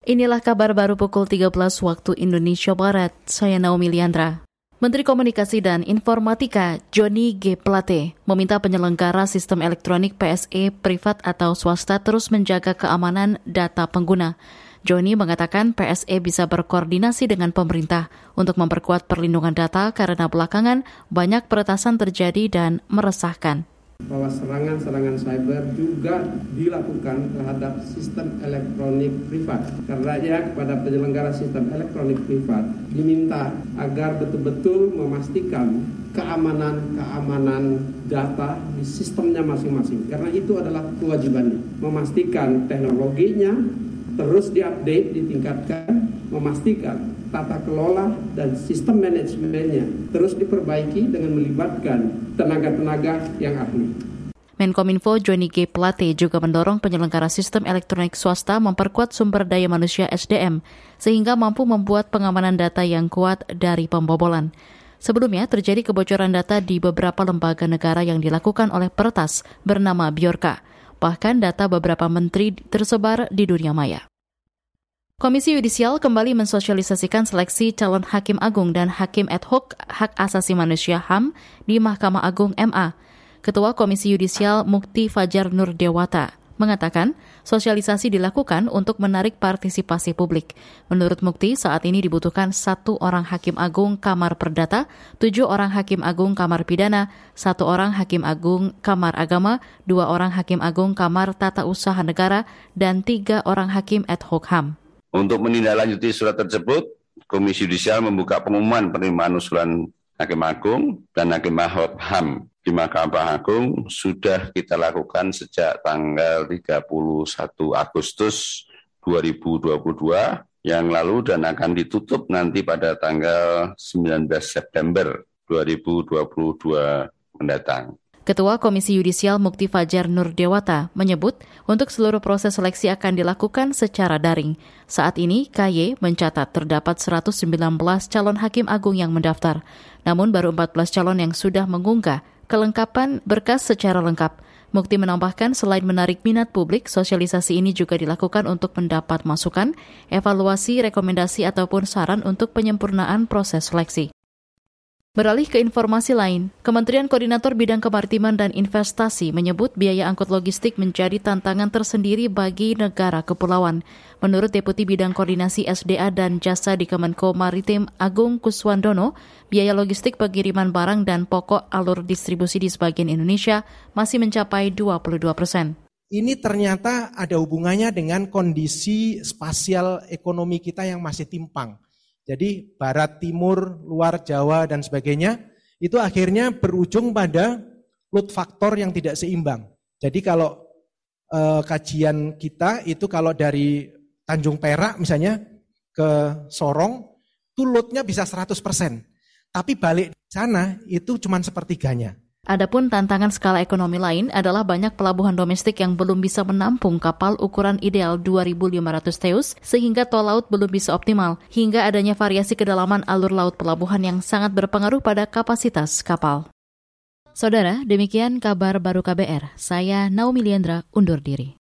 Inilah kabar baru pukul 13 waktu Indonesia Barat. Saya Naomi Liandra. Menteri Komunikasi dan Informatika Joni G. Plate meminta penyelenggara sistem elektronik PSE privat atau swasta terus menjaga keamanan data pengguna. Joni mengatakan PSE bisa berkoordinasi dengan pemerintah untuk memperkuat perlindungan data karena belakangan banyak peretasan terjadi dan meresahkan bahwa serangan-serangan cyber juga dilakukan terhadap sistem elektronik privat. Karena ya kepada penyelenggara sistem elektronik privat diminta agar betul-betul memastikan keamanan-keamanan data di sistemnya masing-masing. Karena itu adalah kewajibannya. Memastikan teknologinya terus diupdate, ditingkatkan, memastikan tata kelola dan sistem manajemennya terus diperbaiki dengan melibatkan tenaga-tenaga yang ahli. Menkominfo Johnny G. Plate juga mendorong penyelenggara sistem elektronik swasta memperkuat sumber daya manusia SDM sehingga mampu membuat pengamanan data yang kuat dari pembobolan. Sebelumnya terjadi kebocoran data di beberapa lembaga negara yang dilakukan oleh peretas bernama Biorka. Bahkan data beberapa menteri tersebar di dunia maya. Komisi Yudisial kembali mensosialisasikan seleksi calon hakim agung dan hakim ad hoc hak asasi manusia HAM di Mahkamah Agung MA. Ketua Komisi Yudisial Mukti Fajar Nur Dewata mengatakan sosialisasi dilakukan untuk menarik partisipasi publik. Menurut Mukti, saat ini dibutuhkan satu orang hakim agung kamar perdata, tujuh orang hakim agung kamar pidana, satu orang hakim agung kamar agama, dua orang hakim agung kamar tata usaha negara, dan tiga orang hakim ad hoc HAM. Untuk menindaklanjuti surat tersebut, Komisi Yudisial membuka pengumuman penerimaan usulan Hakim Agung dan Hakim HAM di Mahkamah Agung sudah kita lakukan sejak tanggal 31 Agustus 2022 yang lalu dan akan ditutup nanti pada tanggal 19 September 2022 mendatang. Ketua Komisi Yudisial Mukti Fajar Nur Dewata menyebut untuk seluruh proses seleksi akan dilakukan secara daring. Saat ini, KY mencatat terdapat 119 calon hakim agung yang mendaftar, namun baru 14 calon yang sudah mengunggah kelengkapan berkas secara lengkap. Mukti menambahkan selain menarik minat publik, sosialisasi ini juga dilakukan untuk mendapat masukan, evaluasi, rekomendasi ataupun saran untuk penyempurnaan proses seleksi. Beralih ke informasi lain, Kementerian Koordinator Bidang Kemaritiman dan Investasi menyebut biaya angkut logistik menjadi tantangan tersendiri bagi negara kepulauan. Menurut Deputi Bidang Koordinasi SDA dan Jasa di Kemenko Maritim Agung Kuswandono, biaya logistik pengiriman barang dan pokok alur distribusi di sebagian Indonesia masih mencapai 22 persen. Ini ternyata ada hubungannya dengan kondisi spasial ekonomi kita yang masih timpang jadi barat, timur, luar Jawa dan sebagainya itu akhirnya berujung pada load faktor yang tidak seimbang. Jadi kalau eh, kajian kita itu kalau dari Tanjung Perak misalnya ke Sorong itu loadnya bisa 100%. Tapi balik sana itu cuma sepertiganya. Adapun tantangan skala ekonomi lain adalah banyak pelabuhan domestik yang belum bisa menampung kapal ukuran ideal 2.500 teus sehingga tol laut belum bisa optimal, hingga adanya variasi kedalaman alur laut pelabuhan yang sangat berpengaruh pada kapasitas kapal. Saudara, demikian kabar baru KBR. Saya Naomi Liandra, undur diri.